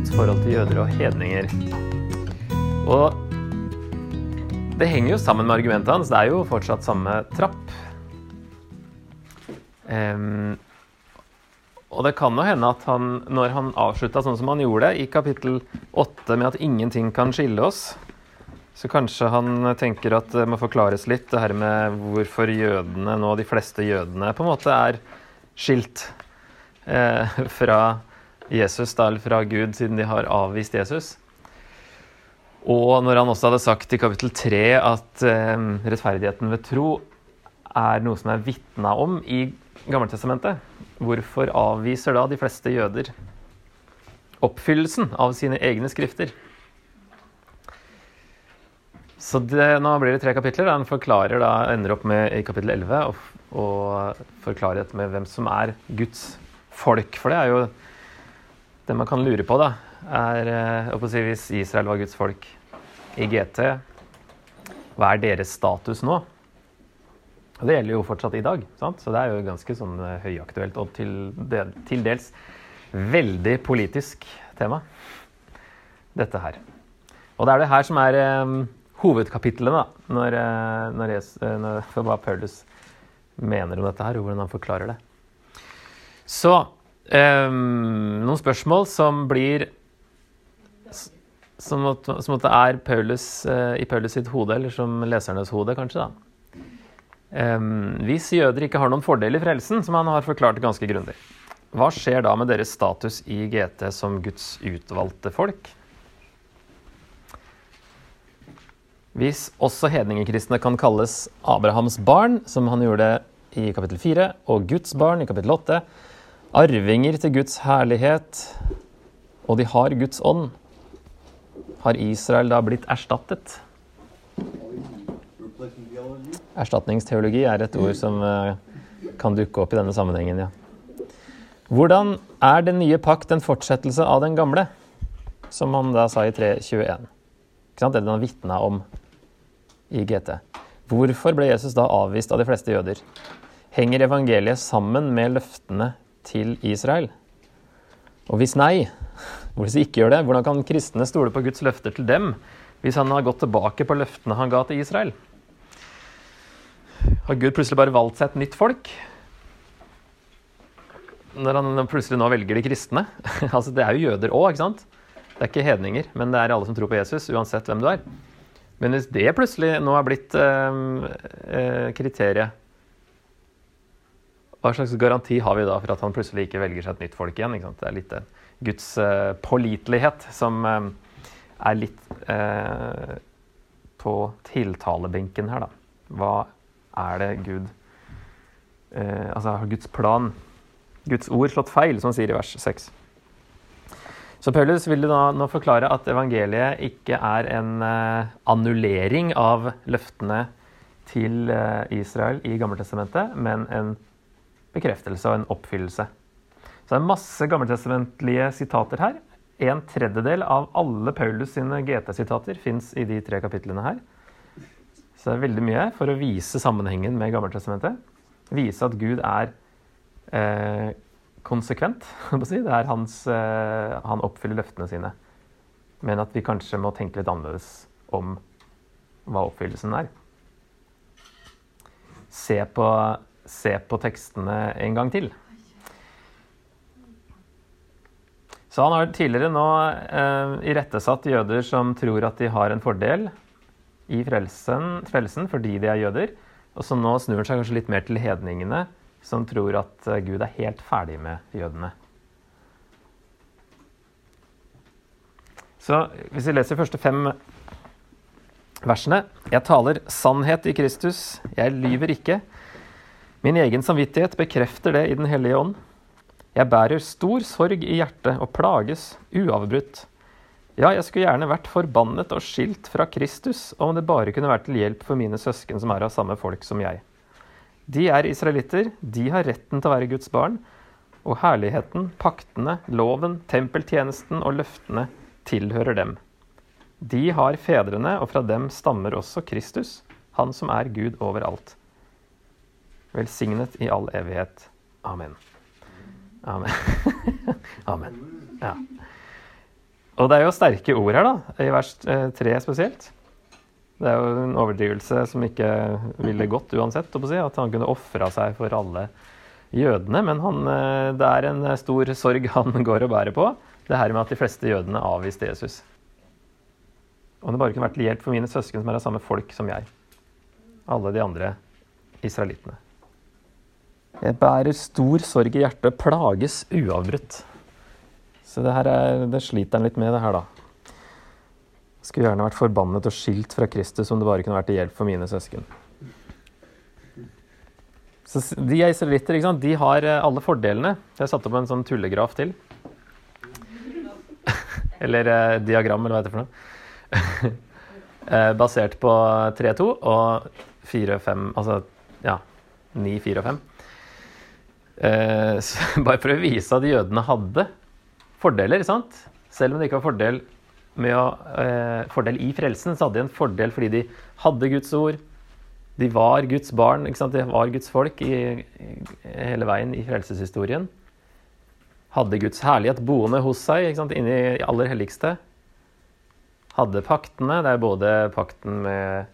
Guds forhold til jøder og hedninger. Og det henger jo sammen med argumentet hans. Det er jo fortsatt samme trapp. Um, og det kan jo hende at han, når han avslutta sånn som han gjorde i kapittel 8 med at ingenting kan skille oss, så kanskje han tenker at det må forklares litt, det her med hvorfor jødene nå, de fleste jødene, på en måte er skilt eh, fra Jesus, da, eller fra Gud, siden de har avvist Jesus. Og når han også hadde sagt i kapittel 3 at eh, rettferdigheten ved tro er noe som er vitna om i Gammeltestamentet, hvorfor avviser da de fleste jøder oppfyllelsen av sine egne skrifter? Så det, nå blir det tre kapitler. Han forklarer da, ender opp med i kapittel 11 og, og forklarer med hvem som er Guds folk. For det er jo det man kan lure på, da. Er eh, si, Hvis Israel var Guds folk i GT, hva er deres status nå? Og det gjelder jo fortsatt i dag, sant? så det er jo ganske sånn eh, høyaktuelt og til, del, til dels veldig politisk tema, dette her. Og det er det her som er um, hovedkapitlet da, når, når, jeg, når, for hva Paulus mener om dette her, og hvordan han forklarer det. Så um, noen spørsmål som blir som, som at det er Paulus, uh, i Paulus sitt hode, eller som lesernes hode, kanskje. da. Um, hvis jøder ikke har noen fordel i frelsen, som han har forklart ganske grundig, hva skjer da med deres status i GT som Guds utvalgte folk? Hvis også hedningekristne kan kalles Abrahams barn, som han gjorde i kapittel 4, og Guds barn i kapittel 8, arvinger til Guds herlighet, og de har Guds ånd, har Israel da blitt erstattet? Erstatningsteologi er et ord som uh, kan dukke opp i denne sammenhengen, ja. Hvordan er den nye pakt en fortsettelse av den gamle? Som han da sa i 321. Ikke sant? Det den har vitna om i GT. Hvorfor ble Jesus da avvist av de fleste jøder? Henger evangeliet sammen med løftene til Israel? Og hvis nei, hvis de ikke gjør det, hvordan kan kristne stole på Guds løfter til dem hvis han har gått tilbake på løftene han ga til Israel? Har Gud plutselig bare valgt seg et nytt folk? Når han plutselig nå velger de kristne. altså Det er jo jøder òg, ikke sant? Det er ikke hedninger, men det er alle som tror på Jesus, uansett hvem du er. Men hvis det plutselig nå er blitt eh, eh, kriteriet, hva slags garanti har vi da for at han plutselig ikke velger seg et nytt folk igjen? Det er litt eh, Guds uh, pålitelighet som uh, er litt uh, på tiltalebenken her, da. Hva er det Gud Altså har Guds plan, Guds ord, slått feil, som han sier i vers 6. Så Paulus vil nå, nå forklare at evangeliet ikke er en annullering av løftene til Israel i Gammeltestamentet, men en bekreftelse og en oppfyllelse. Så det er masse gammeltestamentlige sitater her. En tredjedel av alle Paulus sine GT-sitater fins i de tre kapitlene her. Så det er veldig mye for å vise sammenhengen med Gammeltestamentet. Vise at Gud er eh, konsekvent. Det er hans, eh, han oppfyller løftene sine. Men at vi kanskje må tenke litt annerledes om hva oppfyllelsen er. Se på, se på tekstene en gang til. Så han har tidligere nå eh, irettesatt jøder som tror at de har en fordel i frelsen, frelsen fordi de er jøder. Og så nå snur han seg kanskje litt mer til hedningene, som tror at eh, Gud er helt ferdig med jødene. Så hvis vi leser de første fem versene Jeg taler sannhet i Kristus, jeg lyver ikke. Min egen samvittighet bekrefter det i Den hellige ånd. Jeg bærer stor sorg i hjertet og plages uavbrutt. Ja, jeg skulle gjerne vært forbannet og skilt fra Kristus om det bare kunne vært til hjelp for mine søsken som er av samme folk som jeg. De er israelitter, de har retten til å være Guds barn, og herligheten, paktene, loven, tempeltjenesten og løftene tilhører dem. De har fedrene, og fra dem stammer også Kristus, han som er Gud overalt. Velsignet i all evighet. Amen. Amen. Amen. Ja. Og det er jo sterke ord her, da, i vers eh, tre spesielt. Det er jo en overdrivelse som ikke ville gått uansett, at han kunne ofra seg for alle jødene. Men han, eh, det er en stor sorg han går og bærer på, det her med at de fleste jødene avviste Jesus. Om det bare kunne vært til hjelp for mine søsken som er av samme folk som jeg. Alle de andre israelittene. Jeg bærer stor sorg i hjertet, plages uavbrutt. Så det, her er, det sliter han litt med, det her, da. Skulle gjerne vært forbannet og skilt fra Kristus om det bare kunne vært til hjelp for mine søsken. Så De israelitter de har eh, alle fordelene. Jeg har satt opp en sånn tullegraf til. eller eh, diagram, eller hva heter det for noe. eh, basert på 3-2 og 4-5 Altså ja, 9, 4 og 5. Eh, bare for å vise at jødene hadde fordeler, sant? Selv om det ikke var fordel, å, eh, fordel i frelsen, så hadde de en fordel fordi de hadde Guds ord. De var Guds barn, ikke sant? de var Guds folk i, i, hele veien i frelseshistorien. Hadde Guds herlighet boende hos seg, inni det aller helligste. Hadde paktene. Det er både pakten med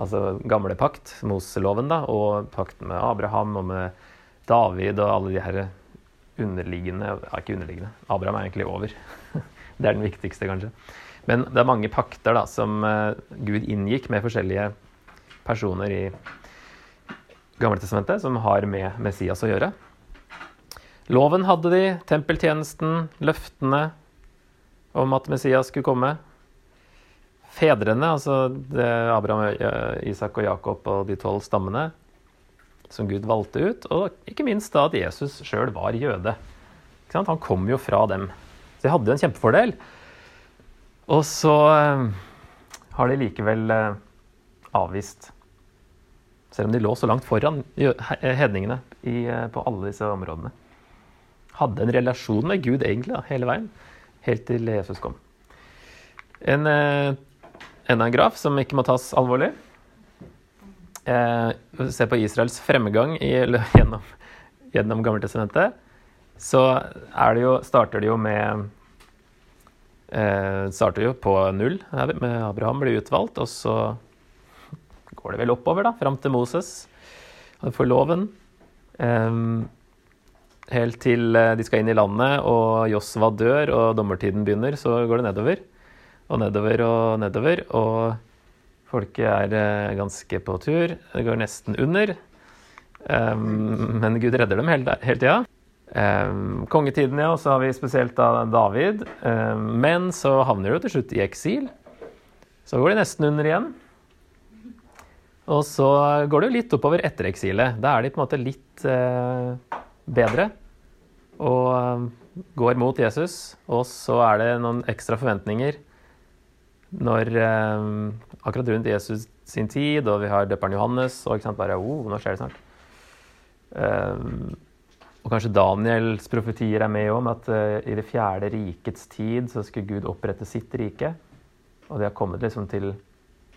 altså gamle pakt, Moseloven, da, og pakten med Abraham og med David og alle de her underliggende ja, Ikke underliggende. Abraham er egentlig over. det er den viktigste, kanskje. Men det er mange pakter da, som uh, Gud inngikk med forskjellige personer i Gammeltestamentet som har med Messias å gjøre. Loven hadde de, tempeltjenesten, løftene om at Messias skulle komme. Fedrene, altså Abraham, eh, Isak og Jakob og de tolv stammene, som Gud valgte ut, og ikke minst da at Jesus sjøl var jøde. Han kom jo fra dem. Så de hadde jo en kjempefordel. Og så eh, har de likevel eh, avvist. Selv om de lå så langt foran hedningene eh, på alle disse områdene. Hadde en relasjon med Gud egentlig da, hele veien, helt til Jesus kom. En, enda en graf som ikke må tas alvorlig eh, ser på Israels fremgang i, gjennom, gjennom Gammeltestamentet, så det jo, starter det jo med eh, starter jo på null. Med Abraham blir utvalgt, og så går det vel oppover, da, fram til Moses. Og får loven. Eh, helt til eh, de skal inn i landet, og Josva dør, og dommertiden begynner, så går det nedover. Og nedover og nedover. Og Folket er eh, ganske på tur. Det går nesten under. Um, men Gud redder dem hele, hele tida. Um, kongetiden, ja, og så har vi spesielt da David. Um, men så havner de til slutt i eksil. Så går de nesten under igjen. Og så går det jo litt oppover etter eksilet. Da er de på en måte litt uh, bedre og uh, går mot Jesus. Og så er det noen ekstra forventninger når eh, Akkurat rundt Jesus sin tid, og vi har døperen Johannes, og ikke sant, bare oh, nå skjer det snart. Um, og kanskje Daniels profetier er med om at uh, i det fjerde rikets tid så skulle Gud opprette sitt rike. Og det har kommet liksom til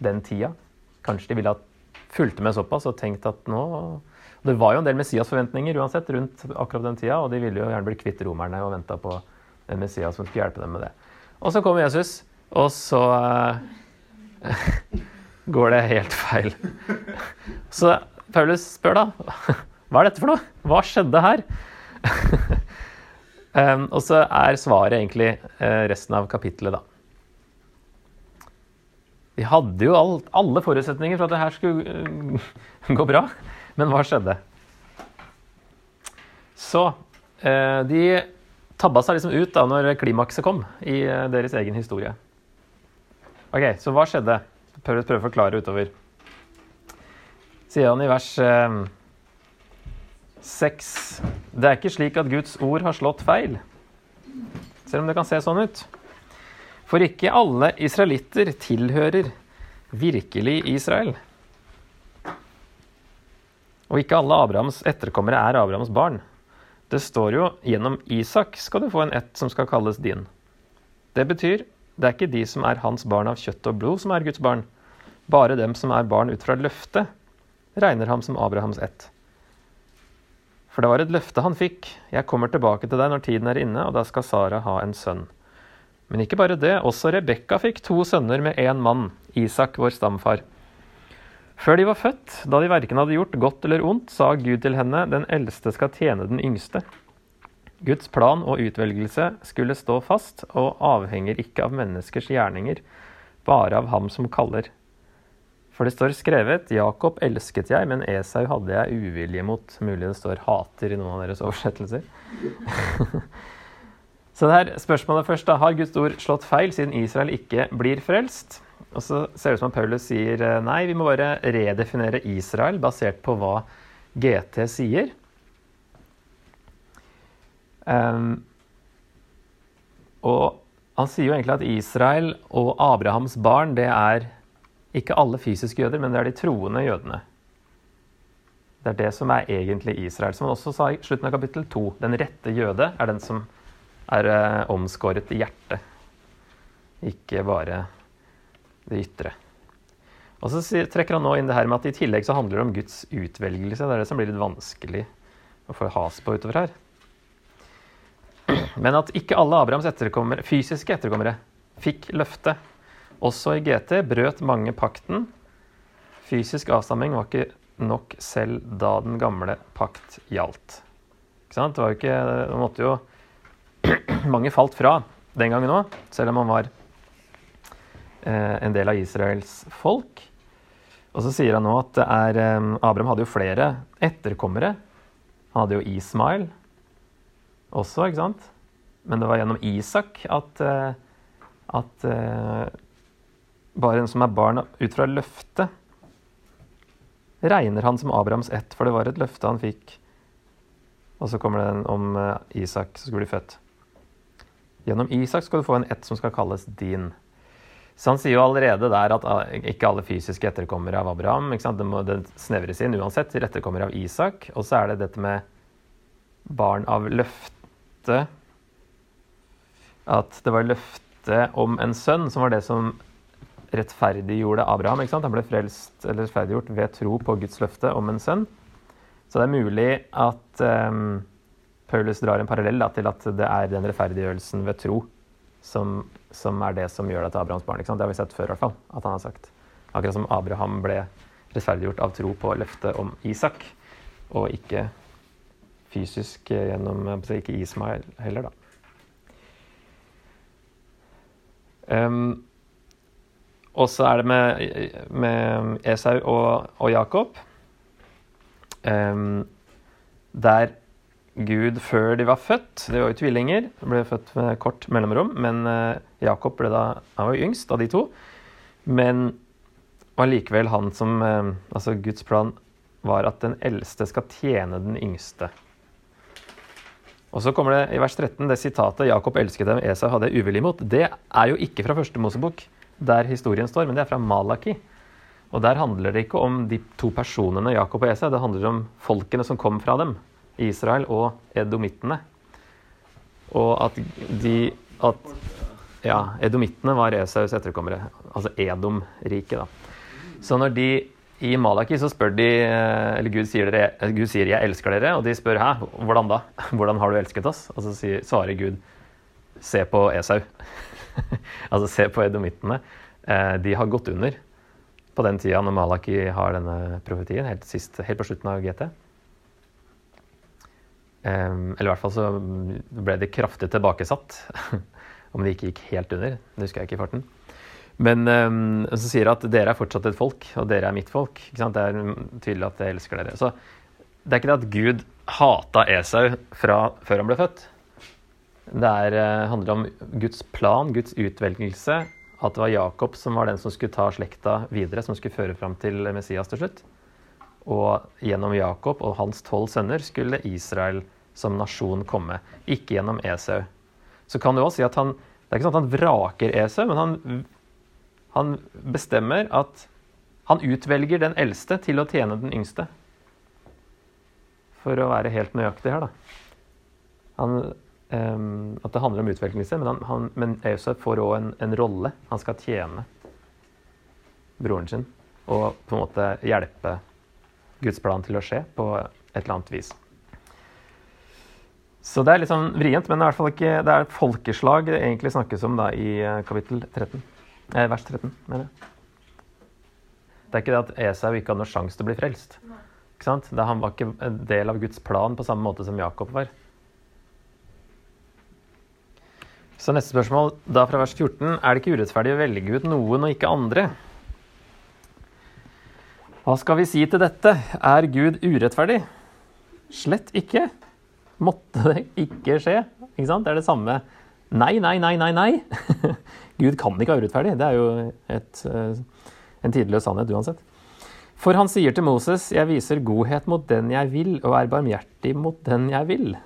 den tida. Kanskje de ville ha fulgt med såpass og tenkt at nå Det var jo en del Messias-forventninger uansett rundt akkurat den tida, og de ville jo gjerne bli kvitt romerne og venta på en Messias som skulle hjelpe dem med det. Og så kommer Jesus. Og så uh, går det helt feil. Så Paulus spør da hva er dette for noe? Hva skjedde her? og så er svaret egentlig uh, resten av kapittelet, da. Vi hadde jo alt, alle forutsetninger for at det her skulle uh, gå bra, men hva skjedde? Så de tabba seg liksom ut da når klimakset kom i deres egen historie. Ok, Så hva skjedde? Prøv, prøv å forklare utover. Sier han i vers eh, 6 Det er ikke slik at Guds ord har slått feil, selv om det kan se sånn ut. For ikke alle israelitter tilhører virkelig Israel. Og ikke alle Abrahams etterkommere er Abrahams barn. Det står jo 'gjennom Isak skal du få en ett som skal kalles din'. Det betyr det er ikke de som er hans barn av kjøtt og blod, som er Guds barn. Bare dem som er barn ut fra løftet, regner ham som Abrahams ett. For det var et løfte han fikk. Jeg kommer tilbake til deg når tiden er inne, og da skal Sara ha en sønn. Men ikke bare det, også Rebekka fikk to sønner med én mann, Isak, vår stamfar. Før de var født, da de verken hadde gjort godt eller ondt, sa Gud til henne, den eldste skal tjene den yngste. Guds plan og utvelgelse skulle stå fast, og avhenger ikke av menneskers gjerninger, bare av ham som kaller. For det står skrevet 'Jakob elsket jeg, men Esau hadde jeg uvilje mot'. Mulig det står 'hater' i noen av deres oversettelser. så det her spørsmålet først da, Har Guds ord slått feil siden Israel ikke blir frelst? Og så ser det ut som at Paulus sier nei, vi må bare redefinere Israel basert på hva GT sier. Um, og han sier jo egentlig at Israel og Abrahams barn, det er ikke alle fysiske jøder, men det er de troende jødene. Det er det som er egentlig Israel. Som han også sa i slutten av kapittel 2. Den rette jøde er den som er uh, omskåret i hjertet, ikke bare det ytre. Og så trekker han nå inn det her med at i tillegg så handler det om Guds utvelgelse. Det er det som blir litt vanskelig å få has på utover her. Men at ikke alle Abrahams etterkommere, fysiske etterkommere fikk løftet også i GT brøt mange pakten. Fysisk avstamming var ikke nok selv da den gamle pakt gjaldt. Ikke sant? Det var jo ikke Man måtte jo Mange falt fra den gangen òg, selv om man var eh, en del av Israels folk. Og så sier han nå at det er eh, Abraham hadde jo flere etterkommere. Han hadde jo Ismail også, ikke sant? Men det var gjennom Isak at, eh, at eh, bare en som er barn ut fra løftet, regner han som Abrahams ett, for det var et løfte han fikk. Og så kommer det om eh, Isak som skulle bli født. Gjennom Isak skal du få en ett som skal kalles din. Så han sier jo allerede der at ikke alle fysiske etterkommere av Abraham. Det må det snevres inn uansett til etterkommere av Isak. Og så er det dette med barn av løfte. At det var løftet om en sønn som var det som rettferdiggjorde Abraham. ikke sant? Han ble frelst eller rettferdiggjort ved tro på Guds løfte om en sønn. Så det er mulig at um, Paulus drar en parallell da, til at det er den rettferdiggjørelsen ved tro som, som, er det som gjør deg til Abrahams barn. ikke sant? Det har vi sett før, i hvert fall, at han har sagt. Akkurat som Abraham ble rettferdiggjort av tro på løftet om Isak, og ikke fysisk gjennom Ikke Ismail heller, da. Um, og så er det med, med Esau og, og Jakob. Um, der Gud før de var født De var jo tvillinger, de ble født med kort mellomrom. Men uh, Jakob ble da, han var yngst av de to. Men var likevel han som uh, Altså, Guds plan var at den eldste skal tjene den yngste. Og så kommer det i vers 13 det sitatet 'Jakob elsket dem, Esau hadde jeg uvillig mot'. Det er jo ikke fra første Mosebok der historien står, men det er fra Malaki. Og der handler det ikke om de to personene Jakob og Esau, det handler om folkene som kom fra dem. Israel og edomittene. Og at de at, Ja, edomittene var Esaus etterkommere. Altså Edom-riket, da. Så når de i Malaki så spør de Eller Gud sier, dere, Gud sier 'jeg elsker dere', og de spør 'hæ, hvordan da? Hvordan har du elsket oss?' Og så sier, svarer Gud 'se på Esau'. altså se på edomittene. Eh, de har gått under på den tida når Malaki har denne profetien, helt, sist, helt på slutten av GT. Eller i hvert fall så ble de kraftig tilbakesatt. Om de ikke gikk helt under, det husker jeg ikke i farten. Men um, så sier at dere er fortsatt et folk, og dere er mitt folk. Det er tydelig at jeg elsker dere. Så det er ikke det at Gud hata Esau fra før han ble født. Det er, eh, handler om Guds plan, Guds utvelgelse. At det var Jakob som var den som skulle ta slekta videre, som skulle føre fram til Messias til slutt. Og gjennom Jakob og hans tolv sønner skulle Israel som nasjon komme, ikke gjennom Esau. Så kan du også si at han Det er ikke sånn at han vraker Esau, men han, han bestemmer at han utvelger den eldste til å tjene den yngste. For å være helt nøyaktig her, da. Han Um, at det handler om utvelgelse, men, han, han, men Eusef får òg en, en, rolle. Han skal tjene broren sin og på en måte hjelpe Guds plan til å skje på et eller annet vis. Så det er litt sånn vrient, men det er, ikke, det er folkeslag det egentlig snakkes om da i eh, kapittel 13. Eh, vers 13, mener jeg. Det er ikke det at Esau ikke hadde noen sjanse til å bli frelst. Ikke sant? Det, han var ikke en del av Guds plan på samme måte som Jakob var. Så neste spørsmål, da fra vers 14. Er det ikke urettferdig å velge ut noen og ikke andre? Hva skal vi si til dette? Er Gud urettferdig? Slett ikke. Måtte det ikke skje? Ikke sant? Det er det samme. Nei, nei, nei, nei, nei. Gud kan ikke være urettferdig. Det er jo et, eh, en tidløs sannhet uansett. For han sier til Moses, 'Jeg viser godhet mot den jeg vil, og er barmhjertig mot den jeg vil'.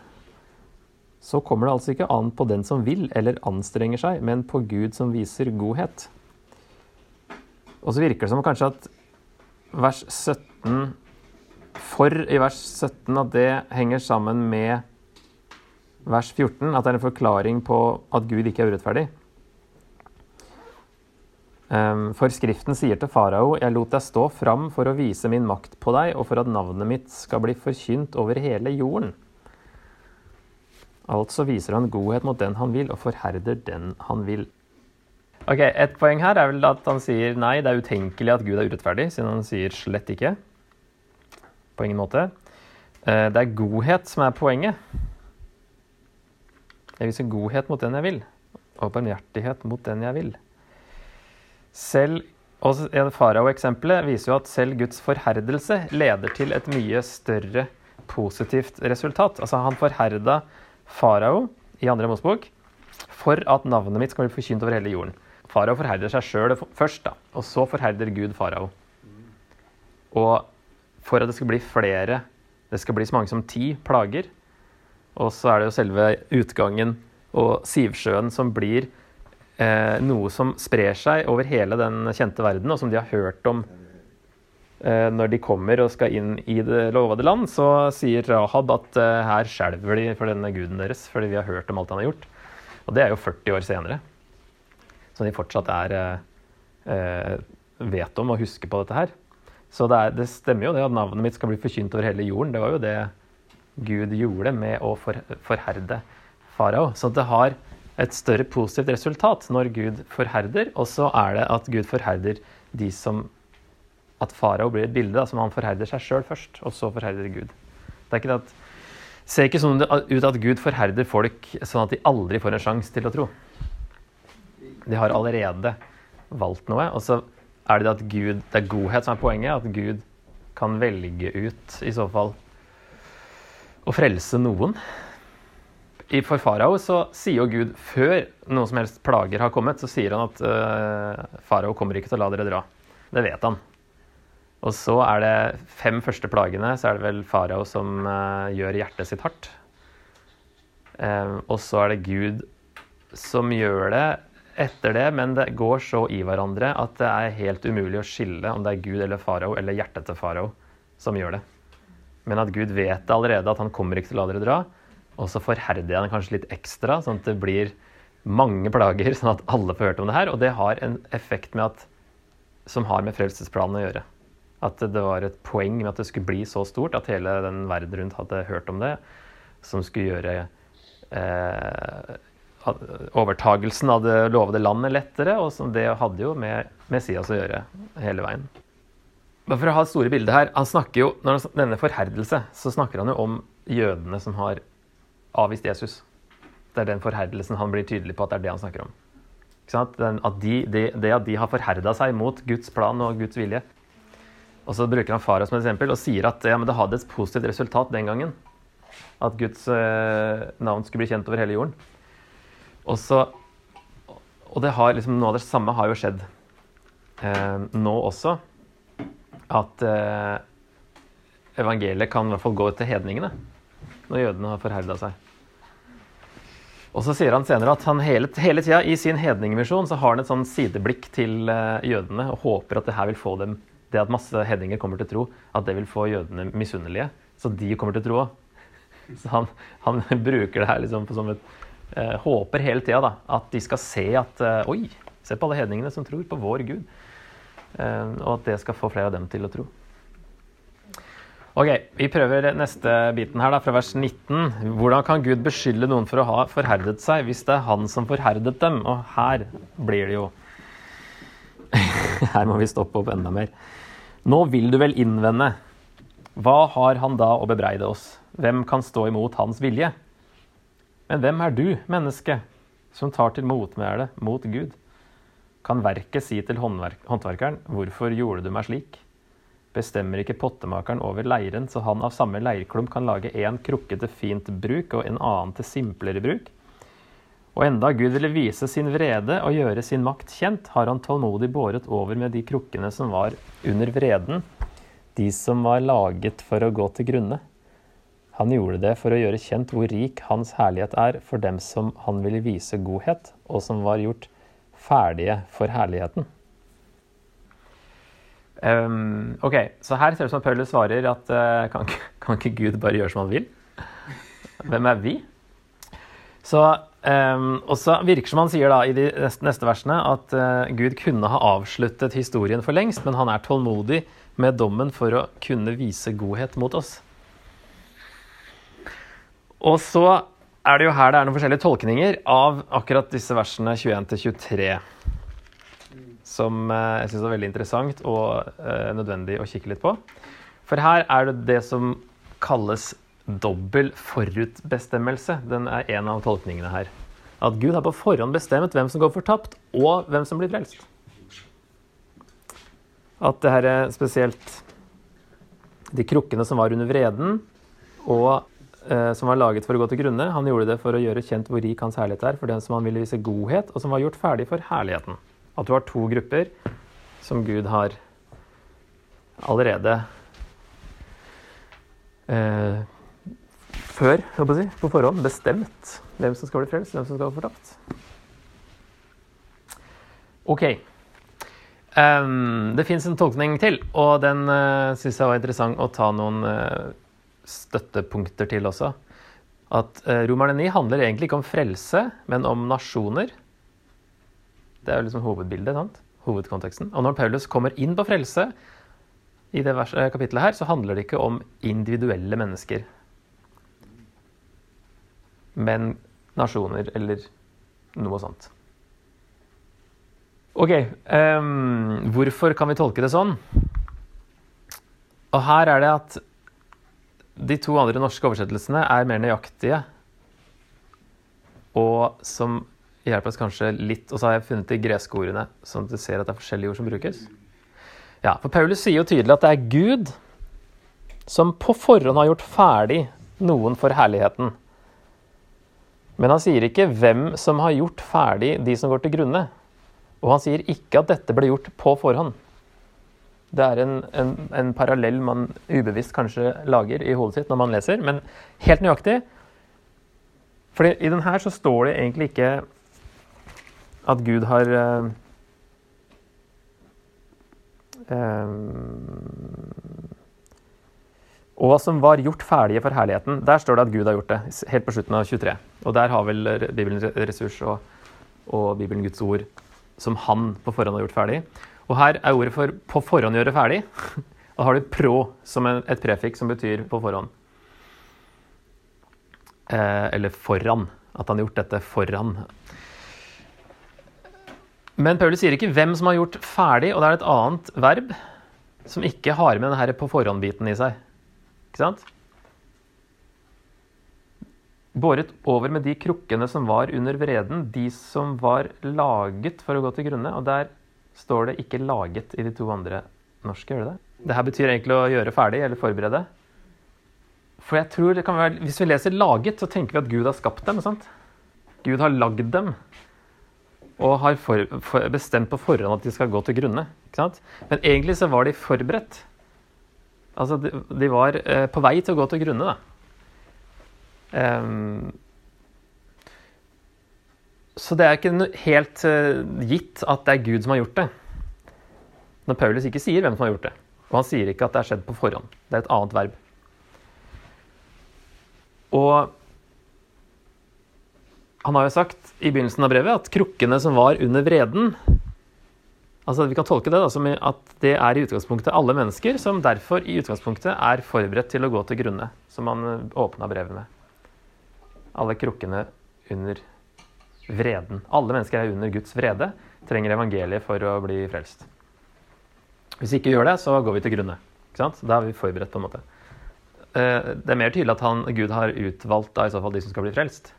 Så kommer det altså ikke an på den som vil eller anstrenger seg, men på Gud som viser godhet. Og så virker det som kanskje at vers 17 For i vers 17 at det henger sammen med vers 14, at det er en forklaring på at Gud ikke er urettferdig. Ehm, for Skriften sier til farao, jeg lot deg stå fram for å vise min makt på deg, og for at navnet mitt skal bli forkynt over hele jorden. Altså viser han godhet mot den han vil, og forherder den han vil. Ok, Et poeng her er vel at han sier nei, det er utenkelig at Gud er urettferdig, siden han sier slett ikke. På ingen måte. Eh, det er godhet som er poenget. Jeg viser godhet mot den jeg vil, og barmhjertighet mot den jeg vil. Selv og Farao-eksempelet viser jo at selv Guds forherdelse leder til et mye større positivt resultat. Altså Han forherda farao i andre Mosebok for at navnet mitt skal bli forkynt over hele jorden. Farao forherder seg sjøl først, da, og så forherder Gud farao. Og for at det skal bli flere, det skal bli så mange som ti plager, og så er det jo selve utgangen og Sivsjøen som blir eh, noe som sprer seg over hele den kjente verden, og som de har hørt om eh, når de kommer og skal inn i det lovede land. Så sier Rahab at eh, her skjelver de for denne guden deres, fordi vi har hørt om alt han har gjort. Og det er jo 40 år senere. Så de fortsatt er eh, eh, vet om og husker på dette her. Så det, er, det, stemmer jo det at navnet mitt skal bli forkynt over hele jorden. Det var jo det Gud gjorde med å for, forherde farao. Så det har et større positivt resultat når Gud forherder, og så er det at Gud forherder de som At farao blir et bilde da, som han forherder seg sjøl først, og så forherder Gud. Det er ikke det at ser ikke sånn ut at Gud forherder folk sånn at de aldri får en sjanse til å tro. De har allerede valgt noe. Og så er det det at Gud, det er godhet som er poenget. At Gud kan velge ut, i så fall, å frelse noen for farao så sier jo Gud før noen som helst plager har kommet, så sier han at uh, farao kommer ikke til å la dere dra. Det vet han. Og så er det fem første plagene, så er det vel farao som uh, gjør hjertet sitt hardt. Uh, og så er det Gud som gjør det etter det, men det går så i hverandre at det er helt umulig å skille om det er Gud eller farao eller hjertet til farao som gjør det. Men at Gud vet allerede at han kommer ikke til å la dere dra. Og så forherder jeg den kanskje litt ekstra, sånn at det blir mange plager, sånn at alle får hørt om det her. Og det har en effekt med at, som har med frelsesplanen å gjøre. At det var et poeng med at det skulle bli så stort at hele den verden rundt hadde hørt om det, som skulle gjøre eh, overtagelsen av det lovede landet lettere, og som det hadde jo med Messias å gjøre hele veien. Bare for å ha store bilde her, han snakker jo, Når han nevner forherdelse, så snakker han jo om jødene som har avvist Jesus. Det er den forherdelsen han blir tydelig på at det er det han snakker om. Den, at de, de, det at de har forherda seg mot Guds plan og Guds vilje. Og så bruker han farao som et eksempel og sier at ja, det hadde et positivt resultat den gangen. At Guds eh, navn skulle bli kjent over hele jorden. Og, så, og det har liksom, noe av det samme har jo skjedd eh, nå også. At eh, evangeliet kan i hvert fall gå til hedningene når jødene har forherda seg. Og så sier han senere at han hele, hele tida i sin hedningemisjon så har han et sånn sideblikk til eh, jødene og håper at det her vil få dem det at masse hedninger kommer til tro, at det vil få jødene misunnelige. Så de kommer til tro òg. Så han, han, bruker det her liksom som et eh, Håper hele tida at de skal se at eh, Oi, se på alle hedningene som tror på vår Gud. Og at det skal få flere av dem til å tro. Ok, Vi prøver neste biten her, da, fra vers 19. Hvordan kan Gud beskylde noen for å ha forherdet seg hvis det er han som forherdet dem? Og her blir det jo Her må vi stoppe opp enda mer. Nå vil du vel innvende. Hva har han da å bebreide oss? Hvem kan stå imot hans vilje? Men hvem er du, menneske, som tar til motmæle mot Gud? Kan verket si til håndverkeren, hvorfor gjorde du meg slik? bestemmer ikke pottemakeren over leiren, så han av samme leirklump kan lage én krukke til fint bruk og en annen til simplere bruk? Og enda Gud ville vise sin vrede og gjøre sin makt kjent, har han tålmodig båret over med de krukkene som var under vreden, de som var laget for å gå til grunne. Han gjorde det for å gjøre kjent hvor rik hans herlighet er for dem som han ville vise godhet, og som var gjort ferdige for herligheten. Um, ok, Så her ser det ut som Paulus svarer at uh, kan, kan, ikke Gud bare gjøre som han vil? Hvem er vi? Så um, også virker som han sier da i de neste, neste versene at uh, Gud kunne ha avsluttet historien for lengst, men han er tålmodig med dommen for å kunne vise godhet mot oss. Og så er det jo her det er noen forskjellige tolkninger av akkurat disse versene 21 23 som eh, jeg syns er veldig interessant og eh, nødvendig å kikke litt på. For her er det det som kalles dobbel forutbestemmelse. Den er en av tolkningene her. At Gud har på forhånd bestemt hvem som går fortapt, og hvem som blir frelst. At det her er spesielt de krukkene som var under vreden, og som var laget for å gå til grunne, han gjorde det for å gjøre kjent hvor rik hans herlighet er, for den som han ville vise godhet, og som var gjort ferdig for herligheten. At du har to grupper som Gud har allerede eh, før, si, på forhånd, bestemt hvem som skal bli frelst, hvem som skal bli fortapt. OK. Um, det fins en tolkning til, og den uh, syns jeg var interessant å ta noen uh, støttepunkter til også. At uh, Romerne 9 handler egentlig ikke om frelse, men om nasjoner. Det er jo liksom hovedbildet. sant? Hovedkonteksten. Og når Paulus kommer inn på frelse i det eh, kapittelet her, så handler det ikke om individuelle mennesker. Men nasjoner eller noe sånt. Ok, um, hvorfor kan vi tolke det sånn? Og her er det at de to andre norske oversettelsene er mer nøyaktige. Og som hjelper oss kanskje litt. Og så har jeg funnet de greske ordene, sånn at du ser at det er forskjellige ord som brukes. Ja, For Paulus sier jo tydelig at det er Gud som på forhånd har gjort ferdig noen for herligheten. Men han sier ikke hvem som har gjort ferdig de som går til grunne. Og han sier ikke at dette ble gjort på forhånd. Det er en, en, en parallell man ubevisst kanskje lager i hodet sitt når man leser, men helt nøyaktig. For i den her så står det egentlig ikke at Gud har uh, Og som var gjort ferdige for herligheten. Der står det at Gud har gjort det. Helt på slutten av 23. Og der har vel Bibelen ressurs og, og Bibelen Guds ord som han på forhånd har gjort ferdig. Og her er ordet for 'på forhånd gjøre ferdig'. Da har du 'pro' som et prefiks som betyr 'på forhånd'. Eh, eller 'foran'. At han har gjort dette foran. Men Paulus sier ikke hvem som har gjort ferdig, og det er et annet verb som ikke har med denne på forhånd-biten i seg. Ikke sant? Båret over med de krukkene som var under vreden, de som var laget for å gå til grunne. Og der står det ikke 'laget' i de to andre norske, gjør det det? Det betyr egentlig å gjøre ferdig eller forberede. For jeg tror det kan være, Hvis vi leser 'laget', så tenker vi at Gud har skapt dem. sant? Gud har lagd dem og har for, for, bestemt på forhånd at de skal gå til grunne. ikke sant? Men egentlig så var de forberedt. Altså, de, de var eh, på vei til å gå til grunne, da. Um, så det er ikke helt uh, gitt at det er Gud som har gjort det. Når Paulus ikke sier hvem som har gjort det. Og han sier ikke at det er skjedd på forhånd. Det er et annet verb. Og han har jo sagt i begynnelsen av brevet at krukkene som var under vreden, Altså Vi kan tolke det da, som at det er i utgangspunktet alle mennesker som derfor i utgangspunktet er forberedt til å gå til grunne, som han eh, åpna brevet med. Alle krukkene under vreden. Alle mennesker er under Guds vrede, trenger evangeliet for å bli frelst. Hvis vi ikke gjør det, så går vi til grunne. Da er vi forberedt, på en måte. Eh, det er mer tydelig at han, Gud har utvalgt da, i så fall de som skal bli frelst.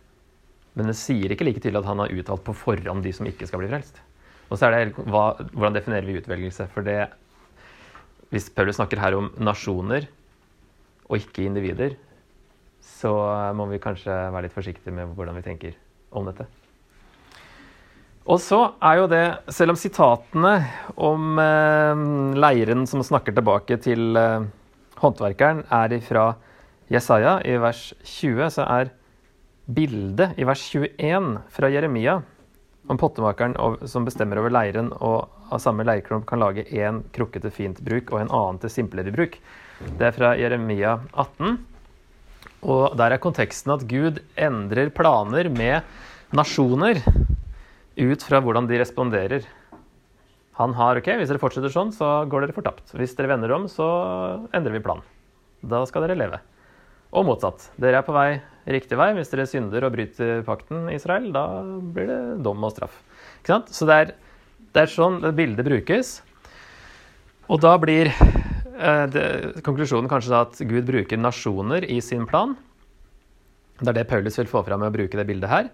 Men det sier ikke like tydelig at han har utvalgt på forhånd de som ikke skal bli frelst. Og så er det hva, hvordan definerer vi utvelgelse? For det Hvis Paulus snakker her om nasjoner og ikke individer, så må vi kanskje være litt forsiktige med hvordan vi tenker om dette. Og så er jo det, selv om sitatene om eh, leiren som snakker tilbake til eh, håndverkeren, er fra Jesaja i vers 20, så er bildet i vers 21 fra Jeremia om pottemakeren som bestemmer over leiren og av samme leirklump kan lage én krukke til fint bruk og en annen til simplere bruk. Det er fra Jeremia 18. Og der er konteksten at Gud endrer planer med nasjoner ut fra hvordan de responderer. Han har OK, hvis dere fortsetter sånn, så går dere fortapt. Hvis dere vender om, så endrer vi plan. Da skal dere leve. Og motsatt. Dere er på vei riktig vei. Hvis dere synder og bryter pakten, Israel, da blir det dom og straff. Ikke sant? Så det er, det er sånn det bildet brukes. Og da blir eh, det, konklusjonen kanskje da at Gud bruker nasjoner i sin plan. Det er det Paulus vil få fram med å bruke det bildet her.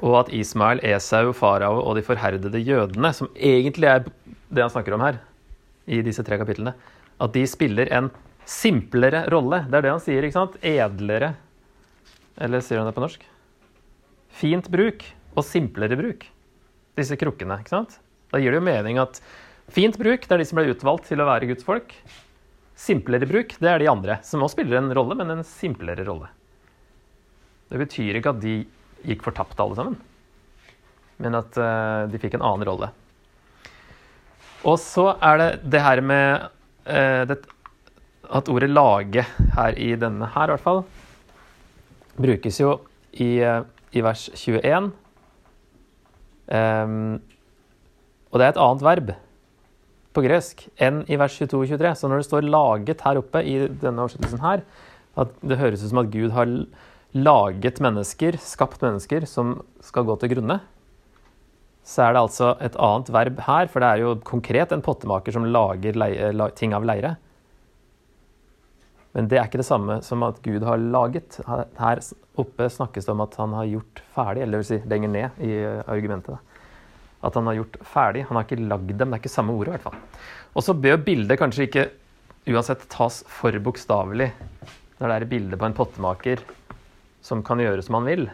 Og at Ismael, Esau, farao og de forherdede jødene, som egentlig er det han snakker om her, i disse tre kapitlene, at de spiller en simplere rolle. Det er det han sier. ikke sant? Edlere. Eller sier han det på norsk? Fint bruk og simplere bruk. Disse krukkene. ikke sant? Da gir det jo mening at fint bruk det er de som ble utvalgt til å være Guds folk. Simplere bruk det er de andre, som også spiller en rolle, men en simplere rolle. Det betyr ikke at de gikk fortapt, alle sammen, men at uh, de fikk en annen rolle. Og så er det det her med uh, det, at ordet 'lage' her i denne her, i hvert fall, brukes jo i, uh, i vers 21. Um, ehm, og det er et annet verb på gresk enn i vers 22 og 23. Så når det står 'laget' her oppe i denne oversettelsen her, at det høres ut som at Gud har laget mennesker, skapt mennesker, som skal gå til grunne, så er det altså et annet verb her, for det er jo konkret en pottemaker som lager leie, ting av leire. Men det er ikke det samme som at Gud har laget. Her oppe snakkes det om at han har gjort ferdig, eller vil si lenger ned i argumentet. At han har gjort ferdig. Han har ikke lagd dem. Det er ikke samme ordet, i hvert fall. Og så bør bildet kanskje ikke uansett tas for bokstavelig. Når det er bilde på en pottemaker som kan gjøre som han vil,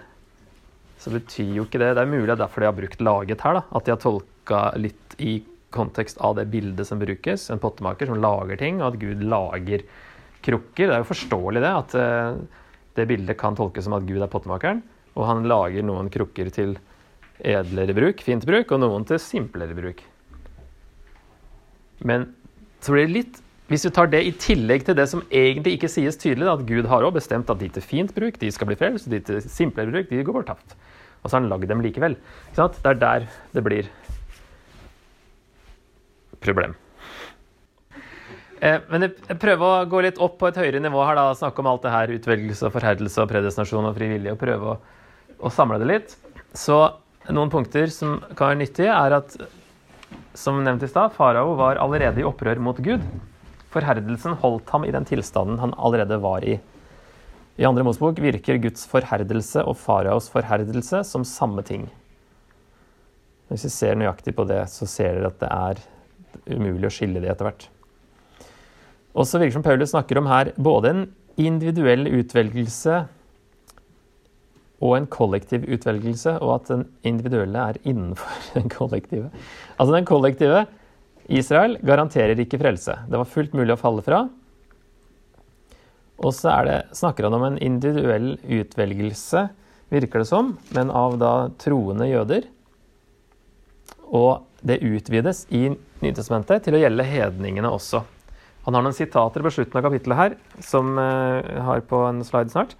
så betyr jo ikke det Det er mulig det er derfor de har brukt 'laget' her. da, At de har tolka litt i kontekst av det bildet som brukes. En pottemaker som lager ting, og at Gud lager krukker. Det er jo forståelig det, at uh, det bildet kan tolkes som at Gud er pottemakeren, og han lager noen krukker til edlere bruk, fint bruk, og noen til simplere bruk. Men så blir det litt Hvis du tar det i tillegg til det som egentlig ikke sies tydelig, at Gud har også bestemt at de til fint bruk de skal bli frelst, og de til simplere bruk de går fortapt. Og så har han lagd dem likevel. Det er der det blir problem. Eh, men jeg prøver å gå litt opp på et høyere nivå her, da, snakke om alt det her, utvelgelse og forherdelse og predestinasjon og frivillig, og prøve å, å, samle det litt. Så noen punkter som kan være nyttige, er at som nevnt i stad, farao var allerede i opprør mot Gud. Forherdelsen holdt ham i den tilstanden han allerede var i. I andre Mosebok virker Guds forherdelse og faraos forherdelse som samme ting. Hvis vi ser nøyaktig på det, så ser dere at det er umulig å skille det etter hvert. Og så virker som Paulus snakker om her både en individuell utvelgelse og en kollektiv utvelgelse, og at den individuelle er innenfor den kollektive. Altså den kollektive Israel garanterer ikke frelse. Det var fullt mulig å falle fra. Og så det, snakker han om en individuell utvelgelse, virker det som, men av da troende jøder. Og det utvides i Nytestamentet til å gjelde hedningene også. Han har noen sitater på slutten av kapittelet her, som jeg uh, har på en slide snart,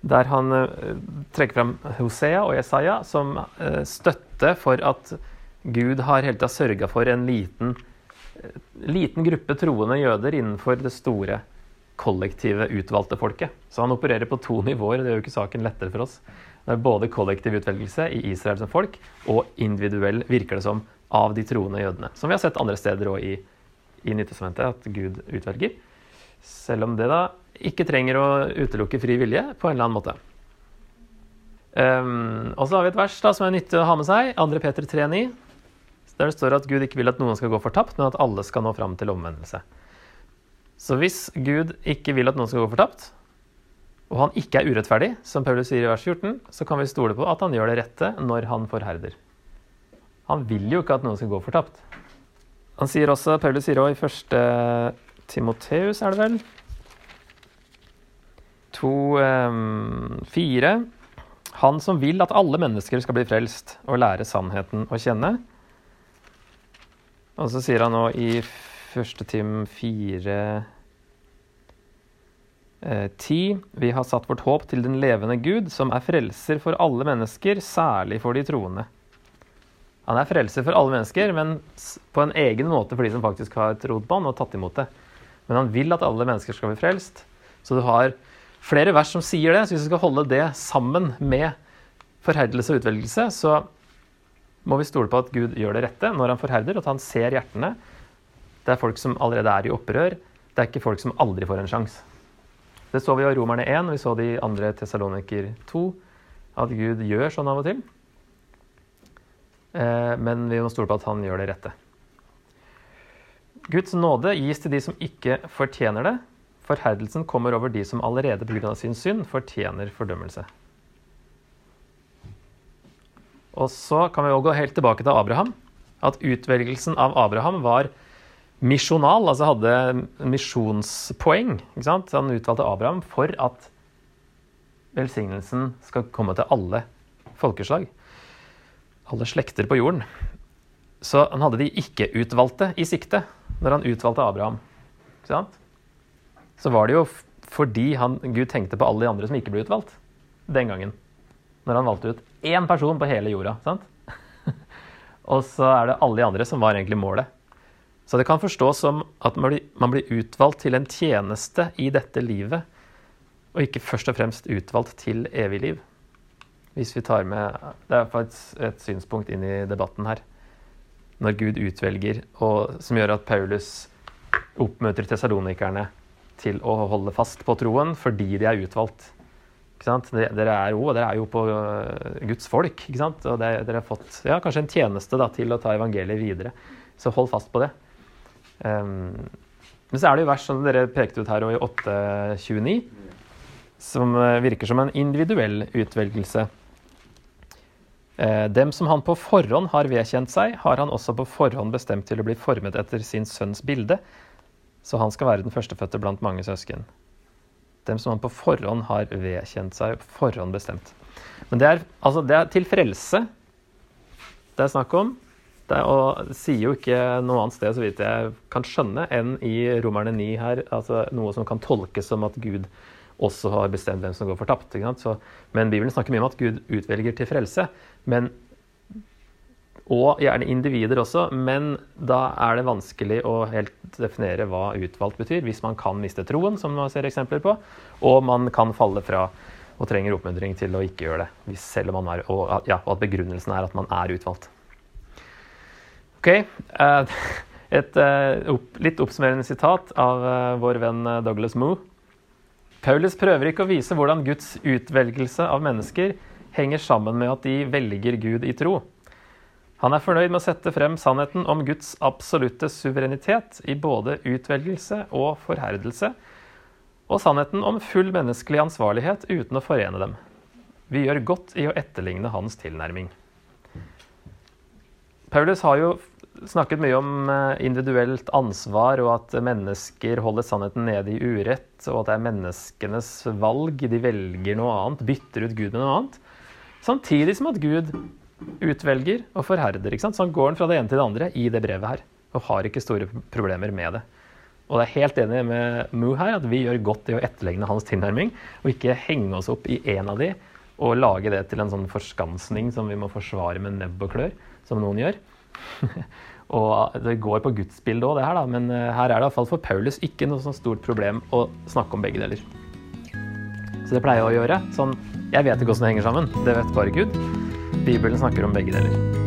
der han uh, trekker fram Hosea og Jesaja som uh, støtte for at Gud har hele tida sørga for en liten, eh, liten gruppe troende jøder innenfor det store kollektive utvalgte folket. Så han opererer på to nivåer, og det gjør jo ikke saken lettere for oss. Det er både kollektiv utvelgelse i Israel som folk, og individuell, virker det som, av de troende jødene. Som vi har sett andre steder òg i, i Nyttestamentet, at Gud utvelger. Selv om det da ikke trenger å utelukke fri vilje på en eller annen måte. Um, og så har vi et vers da, som er nyttig å ha med seg. 2. Peter 3,9. Der det står at Gud ikke vil at noen skal gå fortapt, men at alle skal nå fram til omvendelse. Så hvis Gud ikke vil at noen skal gå fortapt, og han ikke er urettferdig, som Paulus sier i vers 14, så kan vi stole på at han gjør det rette når han forherder. Han vil jo ikke at noen skal gå fortapt. Han sier også, Paulus sier også i første Timoteus, er det vel? To um, fire. Han som vil at alle mennesker skal bli frelst og lære sannheten å kjenne. Og så sier han nå i første Tim fire 10. Eh, Vi har satt vårt håp til den levende Gud, som er frelser for alle mennesker, særlig for de troende. Han er frelser for alle mennesker, men på en egen måte for de som faktisk har trodd på og tatt imot det. Men han vil at alle mennesker skal bli frelst. Så du har flere vers som sier det. Så hvis du skal holde det sammen med forherdelse og utvelgelse, så må vi stole på at Gud gjør det rette når han forherder, at han ser hjertene. Det er folk som allerede er i opprør. Det er ikke folk som aldri får en sjanse. Det så vi i Romerne 1, og vi så det i andre Tessaloniker 2, at Gud gjør sånn av og til. Eh, men vi må stole på at han gjør det rette. Guds nåde gis til de som ikke fortjener det. Forherdelsen kommer over de som allerede pga. sin synd fortjener fordømmelse. Og så kan vi også gå helt tilbake til Abraham. At utvelgelsen av Abraham var misjonal, altså hadde misjonspoeng. Han utvalgte Abraham for at velsignelsen skal komme til alle folkeslag. Alle slekter på jorden. Så han hadde de ikke-utvalgte i sikte når han utvalgte Abraham. Så var det jo fordi han, Gud tenkte på alle de andre som ikke ble utvalgt den gangen. Når han valgte ut én person på hele jorda. Sant? Og så er det alle de andre som var egentlig målet. Så det kan forstås som at man blir utvalgt til en tjeneste i dette livet, og ikke først og fremst utvalgt til evig liv. Hvis vi tar med Det er faktisk et synspunkt inn i debatten her. Når Gud utvelger, og som gjør at Paulus oppmøter tessalonikerne til å holde fast på troen fordi de er utvalgt. Dere er, jo, dere er jo på øh, Guds folk, og dere har fått ja, kanskje en tjeneste da, til å ta evangeliet videre. Så hold fast på det. Um, men så er det jo vers som dere pekte ut her i 8.29, som eh, virker som en individuell utvelgelse. Eh, dem som han på forhånd har vedkjent seg, har han også på forhånd bestemt til å bli formet etter sin sønns bilde, så han skal være den førstefødte blant mange søsken. Dem som han på forhånd har vedkjent seg, forhånd bestemt. Men det er, altså, det er til frelse det er snakk om. Det, og sier jo ikke noe annet sted, så vidt jeg kan skjønne, enn i Romerne 9 her, altså noe som kan tolkes som at Gud også har bestemt hvem som går fortapt. men Bibelen snakker mye om at Gud utvelger til frelse. Men, og gjerne individer også, men da er det vanskelig å helt definere hva utvalgt betyr, hvis man kan miste troen, som man ser eksempler på, og man kan falle fra og trenger oppmuntring til å ikke gjøre det, selv om man er, og, ja, og at begrunnelsen er at man er utvalgt. Ok. Eh, et eh, litt oppsummerende sitat av eh, vår venn Douglas Moo. Paulus prøver ikke å vise hvordan Guds utvelgelse av mennesker henger sammen med at de velger Gud i tro. Han er fornøyd med å sette frem sannheten om Guds absolutte suverenitet i både utvelgelse og forherdelse, og sannheten om full menneskelig ansvarlighet uten å forene dem. Vi gjør godt i å etterligne hans tilnærming. Paulus har jo snakket mye om eh, individuelt ansvar, og at mennesker holder sannheten nede i urett, og at det er menneskenes valg. De velger noe annet, bytter ut Gud med noe annet. Samtidig som at Gud utvelger og forherder. Så han går fra det ene til det andre i det brevet her, og har ikke store problemer med det. Og det er helt enig med Moo her, at vi gjør godt i å etterlegne hans tilnærming, og ikke henge oss opp i en av de og lage det til en sånn forskansning som vi må forsvare med nebb og klør, som noen gjør. og det går på gudsbildet òg, det her, da. Men eh, her er det iallfall for Paulus ikke noe sånn stort problem å snakke om begge deler. Så det pleier jeg å gjøre. Sånn Jeg vet ikke åssen det henger sammen. Det vet bare Gud. Bibelen snakker om begge deler.